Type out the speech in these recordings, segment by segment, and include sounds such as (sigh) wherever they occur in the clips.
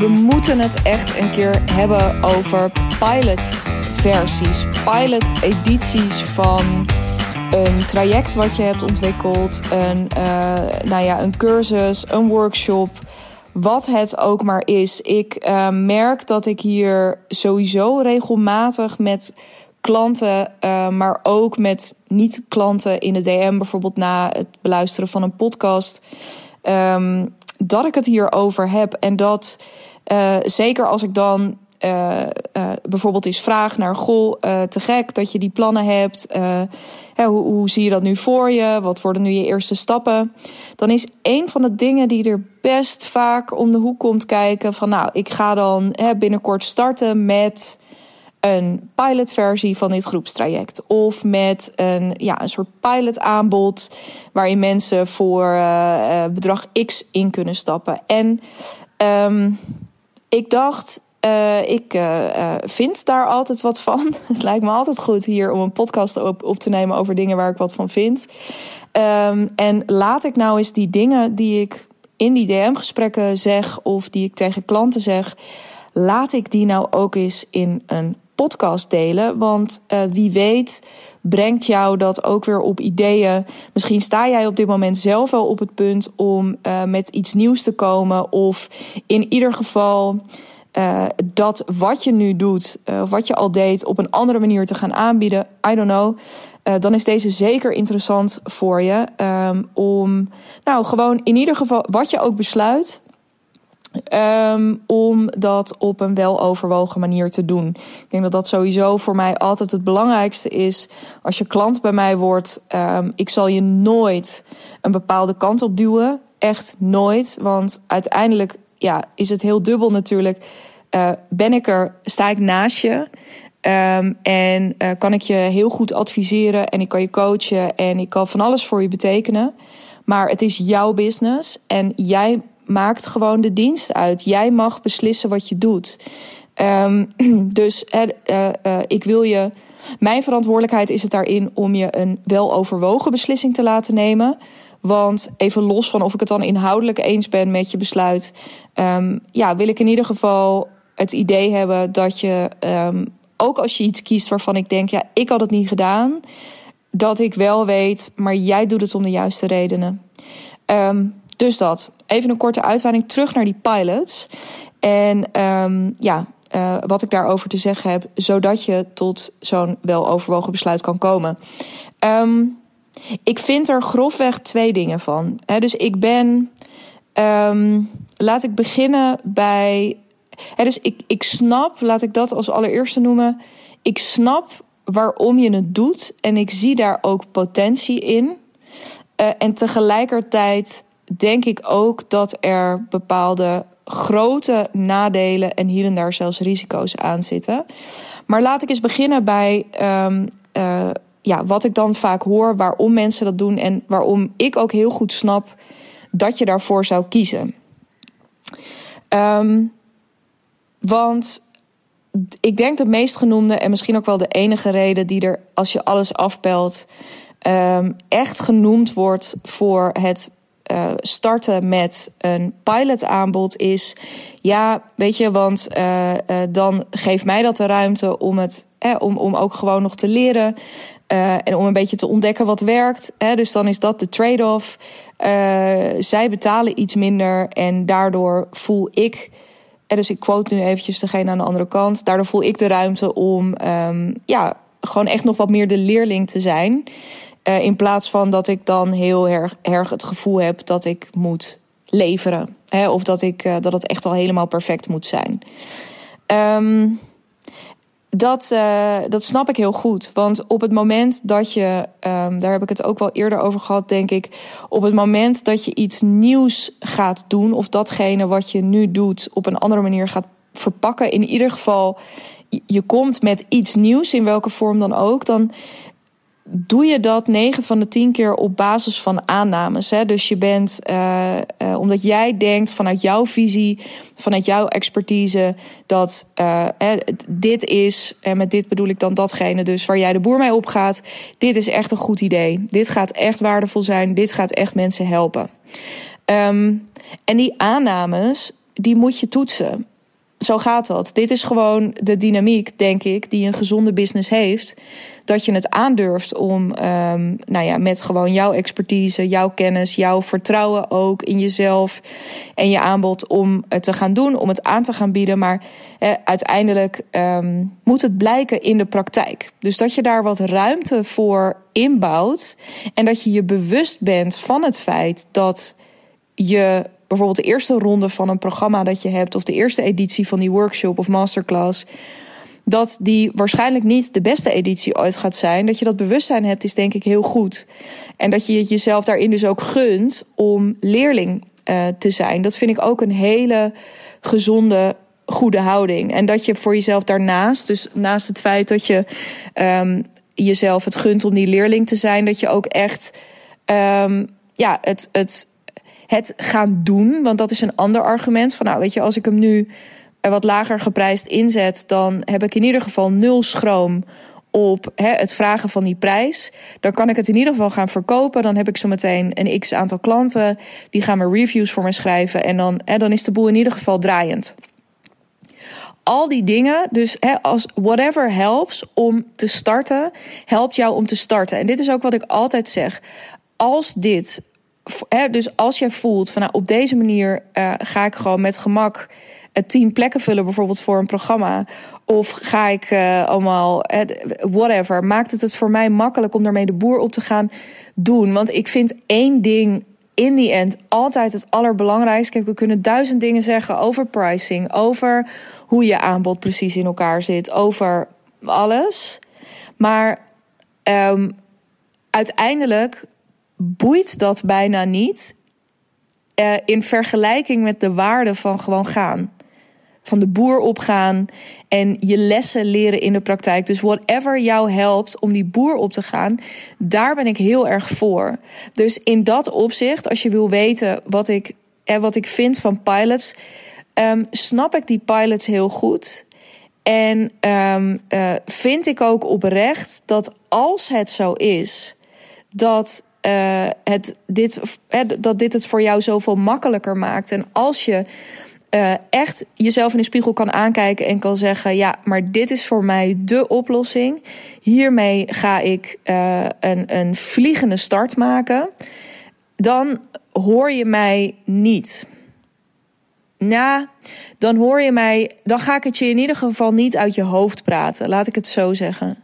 we moeten het echt een keer hebben over pilot-versies, pilot-edities van een traject wat je hebt ontwikkeld, een, uh, nou ja, een cursus, een workshop, wat het ook maar is. Ik uh, merk dat ik hier sowieso regelmatig met klanten, uh, maar ook met niet-klanten in de DM, bijvoorbeeld na het beluisteren van een podcast, um, dat ik het hierover heb. En dat uh, zeker als ik dan uh, uh, bijvoorbeeld eens vraag naar: Goh, te gek dat je die plannen hebt. Hè, hoe, hoe, zie je dat nu voor je? Wat worden nu je eerste stappen? Dan is een van de dingen die er best vaak om de hoek komt kijken: van nou, ik ga dan hè, binnenkort starten met een pilotversie van dit groepstraject. Of met een, ja, een soort pilotaanbod waarin mensen voor bedrag X in kunnen stappen. En um, ik dacht, uh, ik uh, vind daar altijd wat van. (laughs) Het lijkt me altijd goed hier om een podcast op, op te nemen over dingen waar ik wat van vind. Um, en laat ik nou eens die dingen die ik in die DM-gesprekken zeg of die ik tegen klanten zeg, laat ik die nou ook eens in een podcast delen. Want uh, wie weet brengt jou dat ook weer op ideeën. Misschien sta jij op dit moment zelf wel op het punt om uh, met iets nieuws te komen. Of in ieder geval uh, dat wat je nu doet, of wat je al deed, op een andere manier te gaan aanbieden. I don't know. dan is deze zeker interessant voor je. Um, om nou gewoon in ieder geval wat je ook besluit Um, om dat op een weloverwogen manier te doen. Ik denk dat dat sowieso voor mij altijd het belangrijkste is. Als je klant bij mij wordt, um, ik zal je nooit een bepaalde kant op duwen. Echt nooit. Want uiteindelijk ja, is het heel dubbel natuurlijk. Uh, ben ik er, sta ik naast je. Um, en uh, kan ik je heel goed adviseren en ik kan je coachen en ik kan van alles voor je betekenen. Maar het is jouw business en jij maakt gewoon de dienst uit. Jij mag beslissen wat je doet. Um, (clears throat) dus uh, uh, ik wil je. Mijn verantwoordelijkheid is het daarin om je een weloverwogen beslissing te laten nemen. Want even los van of ik het dan inhoudelijk eens ben met je besluit, um, ja, wil ik in ieder geval het idee hebben dat je, um, ook als je iets kiest waarvan ik denk, ja, ik had het niet gedaan, dat ik wel weet, maar jij doet het om de juiste redenen. Um, dus dat. Even een korte uitweiding terug naar die pilots. En um, ja, uh, wat ik daarover te zeggen heb, zodat je tot zo'n weloverwogen besluit kan komen. Um, ik vind er grofweg twee dingen van. Dus ik ben. Um, laat ik beginnen bij. Dus ik, ik snap, laat ik dat als allereerste noemen. Ik snap waarom je het doet en ik zie daar ook potentie in. Uh, en tegelijkertijd denk ik ook dat er bepaalde grote nadelen en hier en daar zelfs risico's aan zitten. Maar laat ik eens beginnen bij um, uh, ja, wat ik dan vaak hoor, waarom mensen dat doen en waarom ik ook heel goed snap dat je daarvoor zou kiezen. Um, want ik denk de meest genoemde en misschien ook wel de enige reden die er, als je alles afpelt, um, echt genoemd wordt voor het uh, starten met een pilotaanbod is. Ja, weet je, want uh, uh, dan geeft mij dat de ruimte om het. Eh, om, om ook gewoon nog te leren. en om een beetje te ontdekken wat werkt. dus dan is dat de trade-off. zij betalen iets minder. En daardoor voel ik. En dus ik quote nu eventjes degene aan de andere kant. Daardoor voel ik de ruimte om um, ja, gewoon echt nog wat meer de leerling te zijn. Uh, in plaats van dat ik dan heel erg, het gevoel heb dat ik moet leveren. Hè, of dat, ik, uh, dat het echt al helemaal perfect moet zijn. Um, dat, uh, dat snap ik heel goed. Want op het moment dat je, um, daar heb ik het ook wel eerder over gehad, denk ik. Op het moment dat je iets nieuws gaat doen, of datgene wat je nu doet op een andere manier gaat verpakken, in ieder geval, je komt met iets nieuws, in welke vorm dan ook, dan doe je dat 9 van de 10 keer op basis van aannames. Hè? Dus je bent, uh, uh, omdat jij denkt vanuit jouw visie, vanuit jouw expertise, dat uh, dit is, en met dit bedoel ik dan datgene dus waar jij de boer mee opgaat, dit is echt een goed idee. Dit gaat echt waardevol zijn, dit gaat echt mensen helpen. Um, en die aannames, die moet je toetsen. zo gaat dat. Dit is gewoon de dynamiek, denk ik, die een gezonde business heeft. Dat je het aandurft om, um, nou ja, met gewoon jouw expertise, jouw kennis, jouw vertrouwen ook in jezelf en je aanbod om het te gaan doen, om het aan te gaan bieden. Maar uiteindelijk um, moet het blijken in de praktijk. Dus dat je daar wat ruimte voor inbouwt en dat je je bewust bent van het feit dat je bijvoorbeeld de eerste ronde van een programma dat je hebt, of de eerste editie van die workshop of masterclass, dat die waarschijnlijk niet de beste editie ooit gaat zijn. Dat je dat bewustzijn hebt, is denk ik heel goed. En dat je jezelf daarin dus ook gunt om leerling uh, te zijn. Dat vind ik ook een hele gezonde goede houding. En dat je voor jezelf daarnaast, dus naast het feit dat je um, jezelf het gunt om die leerling te zijn, dat je ook echt um, ja, het, het het gaan doen. Want dat is een ander argument. Van nou, weet je, als ik hem nu wat lager geprijsd inzet, dan heb ik in ieder geval nul schroom op hè, het vragen van die prijs. Dan kan ik het in ieder geval gaan verkopen. Dan heb ik zo meteen een x aantal klanten. Die gaan me reviews voor me schrijven. En dan, hè, dan is de boel in ieder geval draaiend. Al die dingen, dus hè, als whatever helps om te starten, helpt jou om te starten. En dit is ook wat ik altijd zeg. Als dit dus als jij voelt van nou, op deze manier uh, ga ik gewoon met gemak tien plekken vullen, bijvoorbeeld voor een programma. Of ga ik uh, allemaal, whatever. Maakt het het voor mij makkelijk om daarmee de boer op te gaan doen? Want ik vind één ding in die end altijd het allerbelangrijkste. We kunnen duizend dingen zeggen over pricing, over hoe je aanbod precies in elkaar zit, over alles. Maar um, uiteindelijk boeit dat bijna niet uh, in vergelijking met de waarde van gewoon gaan. Van de boer opgaan en je lessen leren in de praktijk. Dus whatever jou helpt om die boer op te gaan, daar ben ik heel erg voor. Dus in dat opzicht, als je wil weten wat ik, eh, wat ik vind van pilots, um, snap ik die pilots heel goed. En um, uh, vind ik ook oprecht dat als het zo is dat uh, het, dit, dat dit het voor jou zoveel makkelijker maakt. En als je uh, echt jezelf in de spiegel kan aankijken en kan zeggen: Ja, maar dit is voor mij de oplossing. Hiermee ga ik uh, een, een vliegende start maken. Dan hoor je mij niet. Nou, dan hoor je mij. Dan ga ik het je in ieder geval niet uit je hoofd praten. Laat ik het zo zeggen.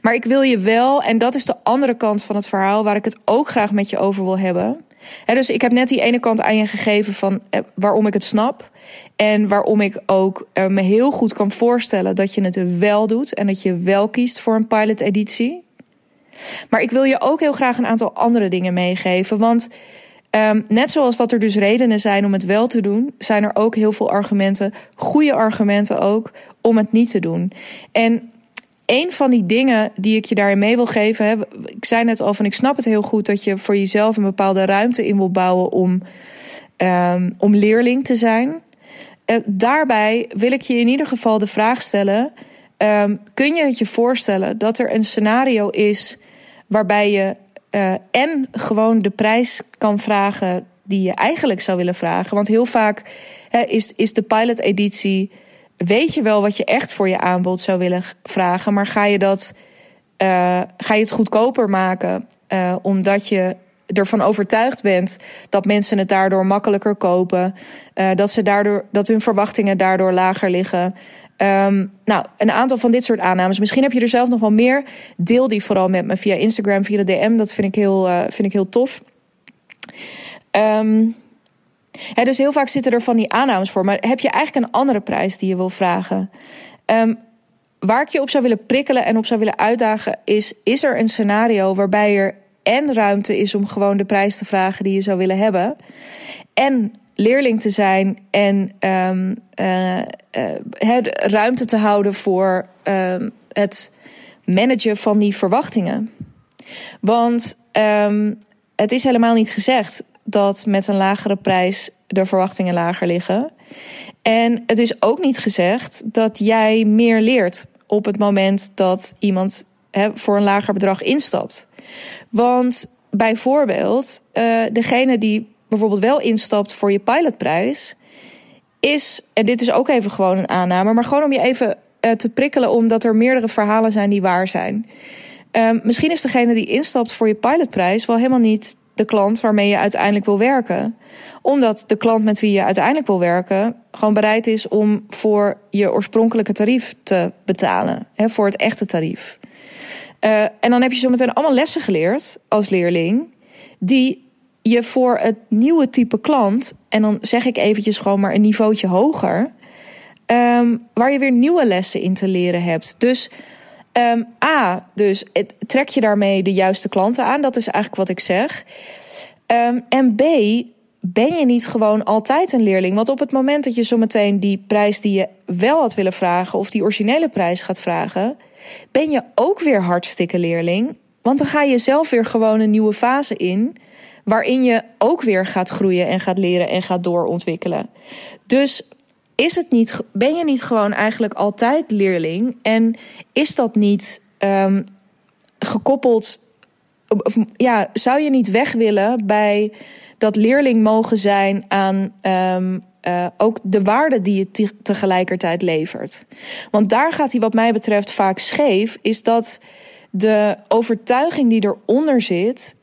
Maar ik wil je wel, en dat is de andere kant van het verhaal waar ik het ook graag met je over wil hebben. Dus ik heb net die ene kant aan je gegeven van eh, waarom ik het snap. En waarom ik ook eh, me heel goed kan voorstellen dat je het wel doet en dat je wel kiest voor een pilot editie. Maar ik wil je ook heel graag een aantal andere dingen meegeven. Want um, net zoals dat er dus redenen zijn om het wel te doen, zijn er ook heel veel argumenten, goede argumenten ook, om het niet te doen. En een van die dingen die ik je daarin mee wil geven. Hè, ik zei net al van ik snap het heel goed dat je voor jezelf een bepaalde ruimte in wil bouwen om, um, om leerling te zijn. Uh, daarbij wil ik je in ieder geval de vraag stellen: um, kun je het je voorstellen dat er een scenario is waarbij je uh, en gewoon de prijs kan vragen die je eigenlijk zou willen vragen? Want heel vaak is, is de pilot-editie weet je wel wat je echt voor je aanbod zou willen vragen, maar ga je dat uh, ga je het goedkoper maken uh, omdat je ervan overtuigd bent dat mensen het daardoor makkelijker kopen, uh, dat ze daardoor dat hun verwachtingen daardoor lager liggen. Um, nou, een aantal van dit soort aannames. Misschien heb je er zelf nog wel meer. Deel die vooral met me via Instagram, via de DM. Dat vind ik heel, vind ik heel tof. Um, dus heel vaak zitten er van die aannames voor. Maar heb je eigenlijk een andere prijs die je wil vragen? Um, waar ik je op zou willen prikkelen en op zou willen uitdagen is: is er een scenario waarbij er en ruimte is om gewoon de prijs te vragen die je zou willen hebben, en leerling te zijn en um, uh, uh, ruimte te houden voor um, het managen van die verwachtingen? Want het is helemaal niet gezegd dat met een lagere prijs de verwachtingen lager liggen. En het is ook niet gezegd dat jij meer leert op het moment dat iemand voor een lager bedrag instapt. Want bijvoorbeeld, uh, degene die bijvoorbeeld wel instapt voor je pilotprijs, is, en dit is ook even gewoon een aanname, maar gewoon om je even uh, te prikkelen, omdat er meerdere verhalen zijn die waar zijn. Um, misschien is degene die instapt voor je pilotprijs wel helemaal niet de klant waarmee je uiteindelijk wil werken. Omdat de klant met wie je uiteindelijk wil werken gewoon bereid is om voor je oorspronkelijke tarief te betalen. Hè, voor het echte tarief. Uh, en dan heb je zo meteen allemaal lessen geleerd als leerling. Die je voor het nieuwe type klant, en dan zeg ik eventjes gewoon maar een niveautje hoger, um, waar je weer nieuwe lessen in te leren hebt. Dus um, A, dus het, trek je daarmee de juiste klanten aan, dat is eigenlijk wat ik zeg. Um, en B, ben je niet gewoon altijd een leerling? Want op het moment dat je zometeen die prijs die je wel had willen vragen, of die originele prijs gaat vragen, ben je ook weer hartstikke leerling. Want dan ga je zelf weer gewoon een nieuwe fase in waarin je ook weer gaat groeien en gaat leren en gaat doorontwikkelen. Dus is het niet, ben je niet gewoon eigenlijk altijd leerling? En is dat niet um, gekoppeld? Of, ja, zou je niet weg willen bij dat leerling mogen zijn aan um, uh, ook de waarde die je tegelijkertijd levert? Want daar gaat hij, wat mij betreft, vaak scheef. Is dat de overtuiging die eronder zit,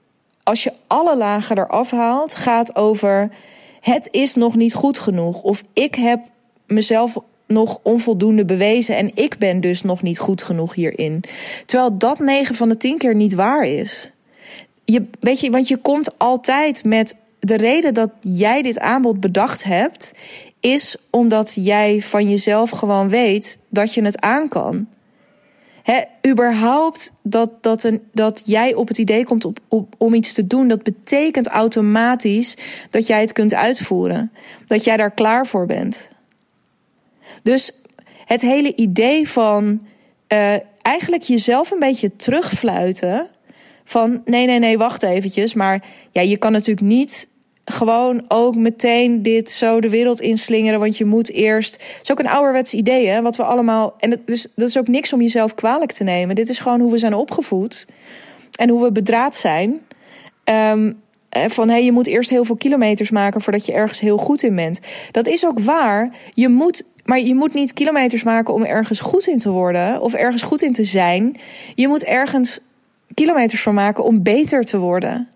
als je alle lagen eraf haalt, gaat over het is nog niet goed genoeg. Of ik heb mezelf nog onvoldoende bewezen en ik ben dus nog niet goed genoeg hierin. Terwijl dat 9 van de 10 keer niet waar is. Je, weet je, want je komt altijd met de reden dat jij dit aanbod bedacht hebt, is omdat jij van jezelf gewoon weet dat je het aan kan. He, überhaupt dat, dat, een, dat jij op het idee komt op, om iets te doen, dat betekent automatisch dat jij het kunt uitvoeren. Dat jij daar klaar voor bent. Dus het hele idee van uh, eigenlijk jezelf een beetje terugfluiten. Van nee, nee, nee, wacht eventjes. Maar ja, je kan natuurlijk niet gewoon ook meteen dit zo de wereld inslingeren. Want je moet eerst. Het is ook een ouderwets idee, hè? Wat we allemaal. En dus, dat is ook niks om jezelf kwalijk te nemen. Dit is gewoon hoe we zijn opgevoed. En hoe we bedraad zijn. Um, van hé, hey, je moet eerst heel veel kilometers maken voordat je ergens heel goed in bent. Dat is ook waar. Je moet, maar je moet niet kilometers maken om ergens goed in te worden of ergens goed in te zijn. Je moet ergens kilometers van maken om beter te worden.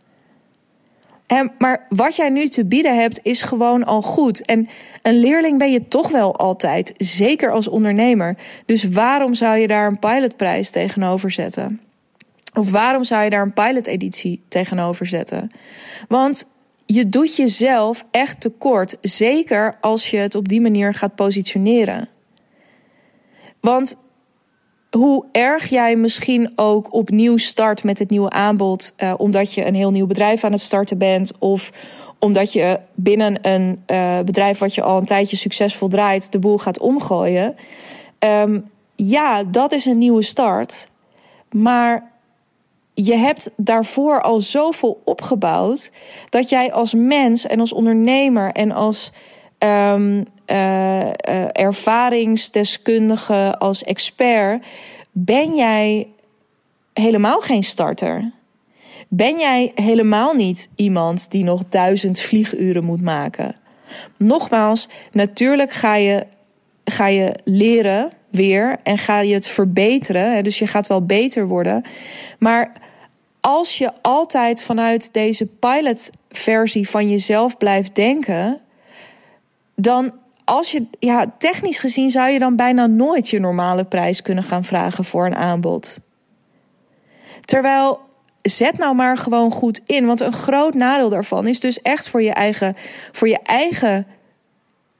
En, maar wat jij nu te bieden hebt, is gewoon al goed. En een leerling ben je toch wel altijd, zeker als ondernemer. Dus waarom zou je daar een pilotprijs tegenover zetten? Of waarom zou je daar een pilot-editie tegenover zetten? Want je doet jezelf echt tekort, zeker als je het op die manier gaat positioneren. Want hoe erg jij misschien ook opnieuw start met het nieuwe aanbod, uh, omdat je een heel nieuw bedrijf aan het starten bent, of omdat je binnen een uh, bedrijf wat je al een tijdje succesvol draait, de boel gaat omgooien. Um, ja, dat is een nieuwe start. Maar je hebt daarvoor al zoveel opgebouwd dat jij als mens en als ondernemer en als um, ervaringsdeskundige, als expert, ben jij helemaal geen starter. Ben jij helemaal niet iemand die nog duizend vlieguren moet maken? Nogmaals, natuurlijk ga je, ga je leren weer en ga je het verbeteren. Dus je gaat wel beter worden. Maar als je altijd vanuit deze pilotversie van jezelf blijft denken, dan als je, ja, technisch gezien zou je dan bijna nooit je normale prijs kunnen gaan vragen voor een aanbod. Terwijl, zet nou maar gewoon goed in. Want een groot nadeel daarvan is dus echt voor je eigen, voor je eigen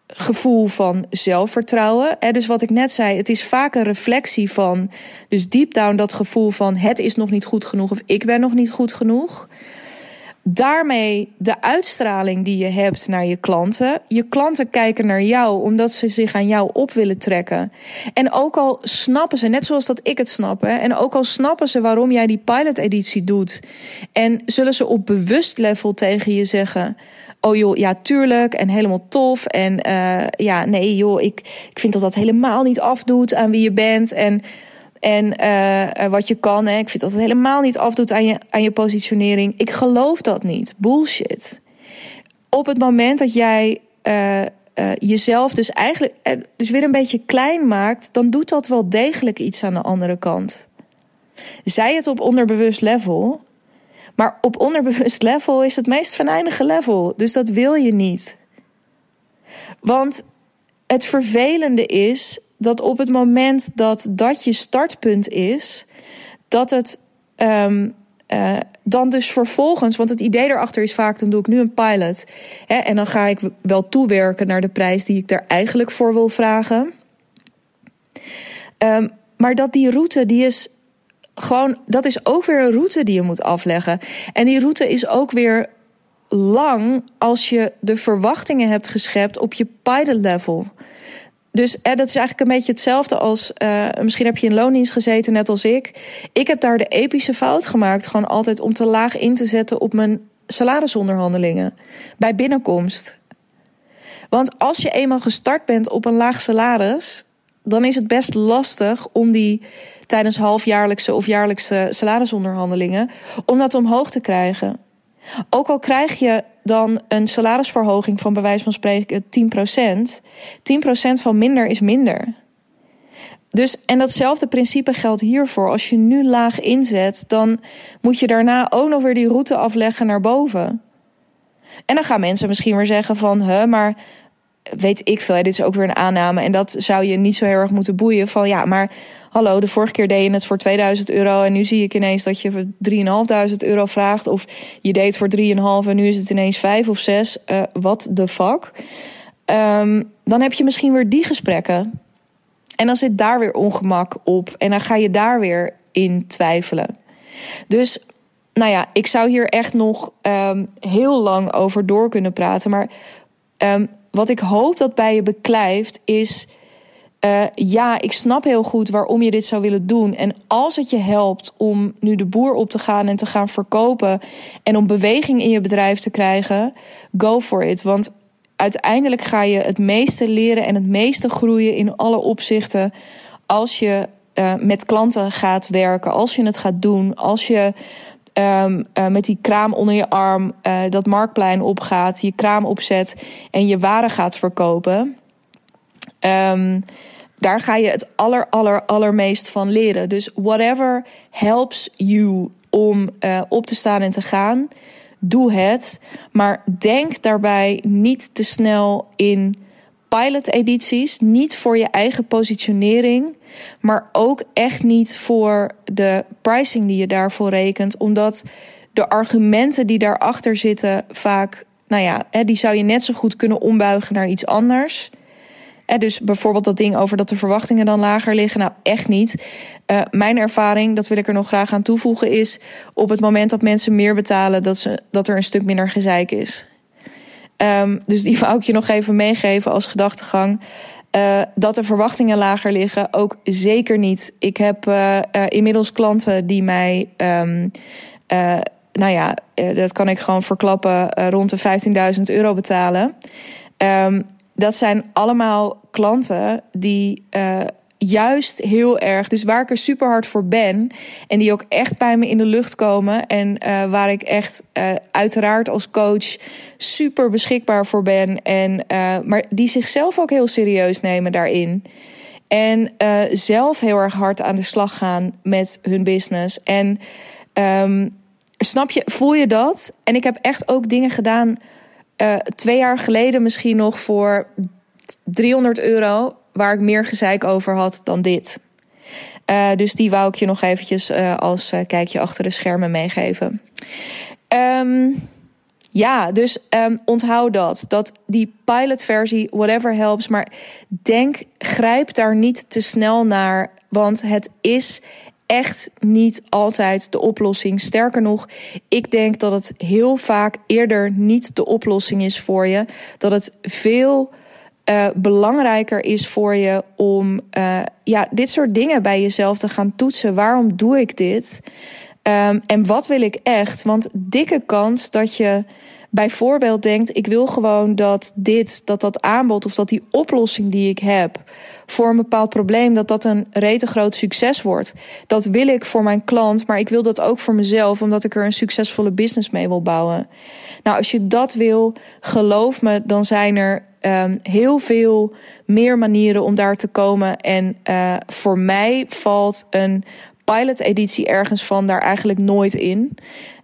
gevoel van zelfvertrouwen. Dus wat ik net zei, het is vaak een reflectie van, dus deep down dat gevoel van het is nog niet goed genoeg of ik ben nog niet goed genoeg. Daarmee de uitstraling die je hebt naar je klanten. Je klanten kijken naar jou omdat ze zich aan jou op willen trekken. En ook al snappen ze, net zoals dat ik het snap, hè, en ook al snappen ze waarom jij die pilot-editie doet, en zullen ze op bewust level tegen je zeggen: oh joh, ja, tuurlijk en helemaal tof. En uh, ja, nee joh, ik, ik vind dat dat helemaal niet afdoet aan wie je bent en, en uh, wat je kan. Hè. Ik vind dat het helemaal niet afdoet aan je, aan je positionering. Ik geloof dat niet. Bullshit. Op het moment dat jij uh, jezelf dus eigenlijk dus weer een beetje klein maakt, dan doet dat wel degelijk iets aan de andere kant. Zij het op onderbewust level, maar op onderbewust level is het meest venijnige level. Dus dat wil je niet. Want het vervelende is dat op het moment dat dat je startpunt is, dat het um, uh, dan dus vervolgens, want het idee erachter is vaak, dan doe ik nu een pilot. Hè, en dan ga ik wel toewerken naar de prijs die ik er eigenlijk voor wil vragen. Um, maar dat die route, die is gewoon, dat is ook weer een route die je moet afleggen. En die route is ook weer lang als je de verwachtingen hebt geschept op je pilot level. Dus eh, dat is eigenlijk een beetje hetzelfde als. Uh, misschien heb je in loondienst gezeten, net als ik. Ik heb daar de epische fout gemaakt. Gewoon altijd om te laag in te zetten op mijn salarisonderhandelingen. Bij binnenkomst. Want als je eenmaal gestart bent op een laag salaris. dan is het best lastig om die tijdens halfjaarlijkse of jaarlijkse salarisonderhandelingen. om dat omhoog te krijgen. Ook al krijg je dan een salarisverhoging van bij wijze van spreken 10%. 10% van minder is minder. Dus, en datzelfde principe geldt hiervoor. Als je nu laag inzet, dan moet je daarna ook nog weer die route afleggen naar boven. En dan gaan mensen misschien weer zeggen van, hè, maar weet ik veel, dit is ook weer een aanname. En dat zou je niet zo heel erg moeten boeien. Van ja, maar hallo, de vorige keer deed je het voor 2000 euro. En nu zie ik ineens dat je 3.500 euro vraagt. Of je deed voor 3,5 en nu is het ineens 5 of 6. Uh, wat de fuck? Um, dan heb je misschien weer die gesprekken. En dan zit daar weer ongemak op. En dan ga je daar weer in twijfelen. Dus nou ja, ik zou hier echt nog um, heel lang over door kunnen praten. Maar um, wat ik hoop dat bij je beklijft is. Uh, ja, ik snap heel goed waarom je dit zou willen doen. En als het je helpt om nu de boer op te gaan en te gaan verkopen. en om beweging in je bedrijf te krijgen, go for it. Want uiteindelijk ga je het meeste leren en het meeste groeien in alle opzichten. als je uh, met klanten gaat werken, als je het gaat doen, als je um, uh, met die kraam onder je arm uh, dat marktplein opgaat, je kraam opzet en je waren gaat verkopen. Um, daar ga je het aller, aller, allermeest van leren. Dus whatever helps you om uh, op te staan en te gaan, doe het. Maar denk daarbij niet te snel in pilot-edities. Niet voor je eigen positionering, maar ook echt niet voor de pricing die je daarvoor rekent. Omdat de argumenten die daarachter zitten vaak, nou ja, die zou je net zo goed kunnen ombuigen naar iets anders. Dus bijvoorbeeld dat ding over dat de verwachtingen dan lager liggen. Nou, echt niet. Uh, mijn ervaring, dat wil ik er nog graag aan toevoegen, is op het moment dat mensen meer betalen, dat, ze, dat er een stuk minder gezeik is. Um, dus die wou ik je nog even meegeven als gedachtegang. Uh, dat de verwachtingen lager liggen, ook zeker niet. Ik heb uh, uh, inmiddels klanten die mij, um, nou ja, dat kan ik gewoon verklappen, rond de 15.000 euro betalen. Um, dat zijn allemaal klanten die juist heel erg. Dus waar ik er super hard voor ben. En die ook echt bij me in de lucht komen. En uh, waar ik echt uh, uiteraard als coach super beschikbaar voor ben. En, uh, maar die zichzelf ook heel serieus nemen daarin. En zelf heel erg hard aan de slag gaan met hun business. En um, snap je, voel je dat? En ik heb echt ook dingen gedaan. twee jaar geleden misschien nog voor 300 euro waar ik meer gezeik over had dan dit. Uh, dus die wou ik je nog eventjes uh, als uh, kijkje achter de schermen meegeven. Um, ja, dus um, onthoud dat. Dat die pilotversie, whatever helps. Maar denk, grijp daar niet te snel naar. Want het is echt niet altijd de oplossing. Sterker nog, ik denk dat het heel vaak eerder niet de oplossing is voor je. Dat het veel uh, belangrijker is voor je om uh, ja, dit soort dingen bij jezelf te gaan toetsen. Waarom doe ik dit? Um, en wat wil ik echt? Want dikke kans dat je bijvoorbeeld denkt: ik wil gewoon dat dit, dat dat aanbod of dat die oplossing die ik heb voor een bepaald probleem, dat dat een rete groot succes wordt. Dat wil ik voor mijn klant, maar ik wil dat ook voor mezelf, omdat ik er een succesvolle business mee wil bouwen. Nou, als je dat wil, geloof me, dan zijn er um, heel veel meer manieren om daar te komen. En uh, voor mij valt een pilot-editie ergens van daar eigenlijk nooit in.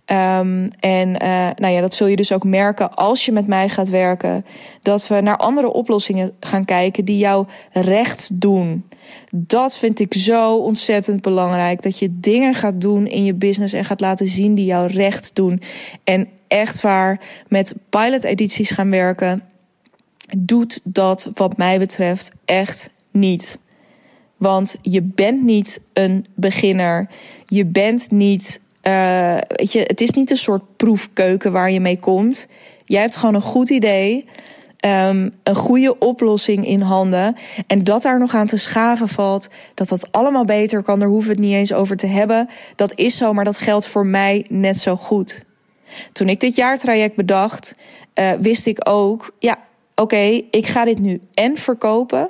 Um, en uh, nou ja, dat zul je dus ook merken als je met mij gaat werken. Dat we naar andere oplossingen gaan kijken die jou recht doen. Dat vind ik zo ontzettend belangrijk. Dat je dingen gaat doen in je business en gaat laten zien die jou recht doen. En echt waar met pilot edities gaan werken, doet dat wat mij betreft echt niet. Want je bent niet een beginner. Je bent niet uh, weet je, het is niet een soort proefkeuken waar je mee komt. Jij hebt gewoon een goed idee. Um, een goede oplossing in handen. En dat daar nog aan te schaven valt. Dat dat allemaal beter kan. Daar hoeven we het niet eens over te hebben. Dat is zo, maar dat geldt voor mij net zo goed. Toen ik dit jaartraject bedacht, uh, wist ik ook. Ja, oké, ik ga dit nu en verkopen.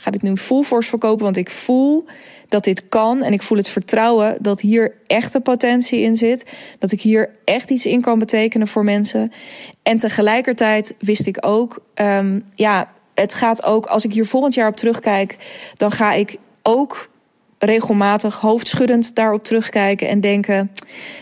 Ga dit nu full force verkopen, want ik voel dat dit kan. En ik voel het vertrouwen dat hier echte potentie in zit. Dat ik hier echt iets in kan betekenen voor mensen. En tegelijkertijd wist ik ook, um, ja, het gaat ook, als ik hier volgend jaar op terugkijk, dan ga ik ook regelmatig hoofdschuddend daarop terugkijken en denken: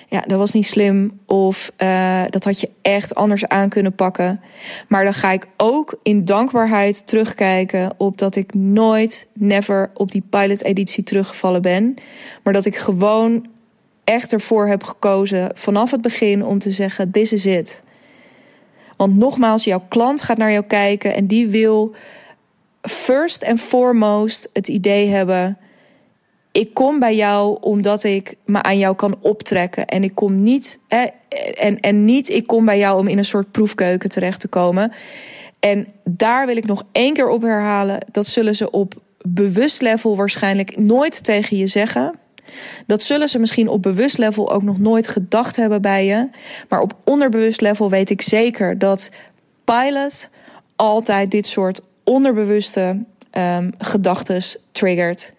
ja, dat was niet slim of uh, dat had je echt anders aan kunnen pakken. Maar dan ga ik ook in dankbaarheid terugkijken op dat ik nooit, never op die pilot-editie teruggevallen ben, maar dat ik gewoon echt ervoor heb gekozen vanaf het begin om te zeggen: this is it. Want nogmaals, jouw klant gaat naar jou kijken en die wil first and foremost het idee hebben ik kom bij jou omdat ik me aan jou kan optrekken. En ik kom niet, hè, en, en niet, ik kom bij jou om in een soort proefkeuken terecht te komen. En daar wil ik nog één keer op herhalen. Dat zullen ze op bewust level waarschijnlijk nooit tegen je zeggen. Dat zullen ze misschien op bewust level ook nog nooit gedacht hebben bij je. Maar op onderbewust level weet ik zeker dat pilot altijd dit soort onderbewuste um, gedachten triggert.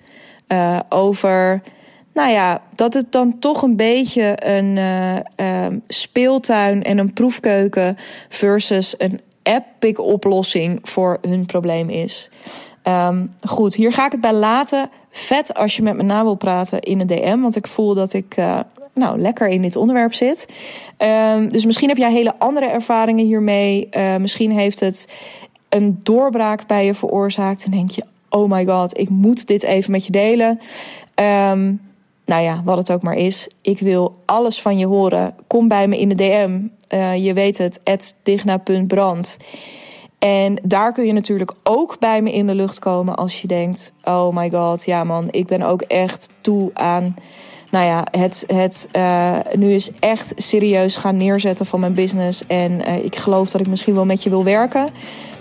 Uh, over, nou ja, dat het dan toch een beetje een uh, speeltuin en een proefkeuken versus een epic oplossing voor hun probleem is. Um, goed, hier ga ik het bij laten. Vet als je met me na wil praten in een DM, want ik voel dat ik uh, nou, lekker in dit onderwerp zit. Um, dus misschien heb jij hele andere ervaringen hiermee. Misschien heeft het een doorbraak bij je veroorzaakt en denk je: oh my god, ik moet dit even met je delen. Um, nou ja, wat het ook maar is. Ik wil alles van je horen. Kom bij me in de DM. Uh, je weet het, digna.brand. En daar kun je natuurlijk ook bij me in de lucht komen als je denkt: oh my god, ja man, ik ben ook echt toe aan. Nou ja, het, het uh, nu is echt serieus gaan neerzetten van mijn business. En uh, ik geloof dat ik misschien wel met je wil werken.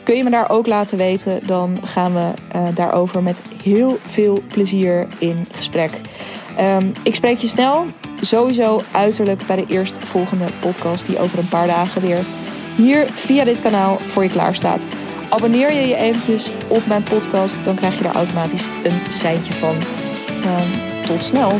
Kun je me daar ook laten weten, dan gaan we uh, daarover met heel veel plezier in gesprek. Um, ik spreek je snel, sowieso uiterlijk bij de eerstvolgende podcast die over een paar dagen weer hier via dit kanaal voor je klaar staat. Abonneer je je eventjes op mijn podcast, dan krijg je er automatisch een seintje van. Um, tot snel!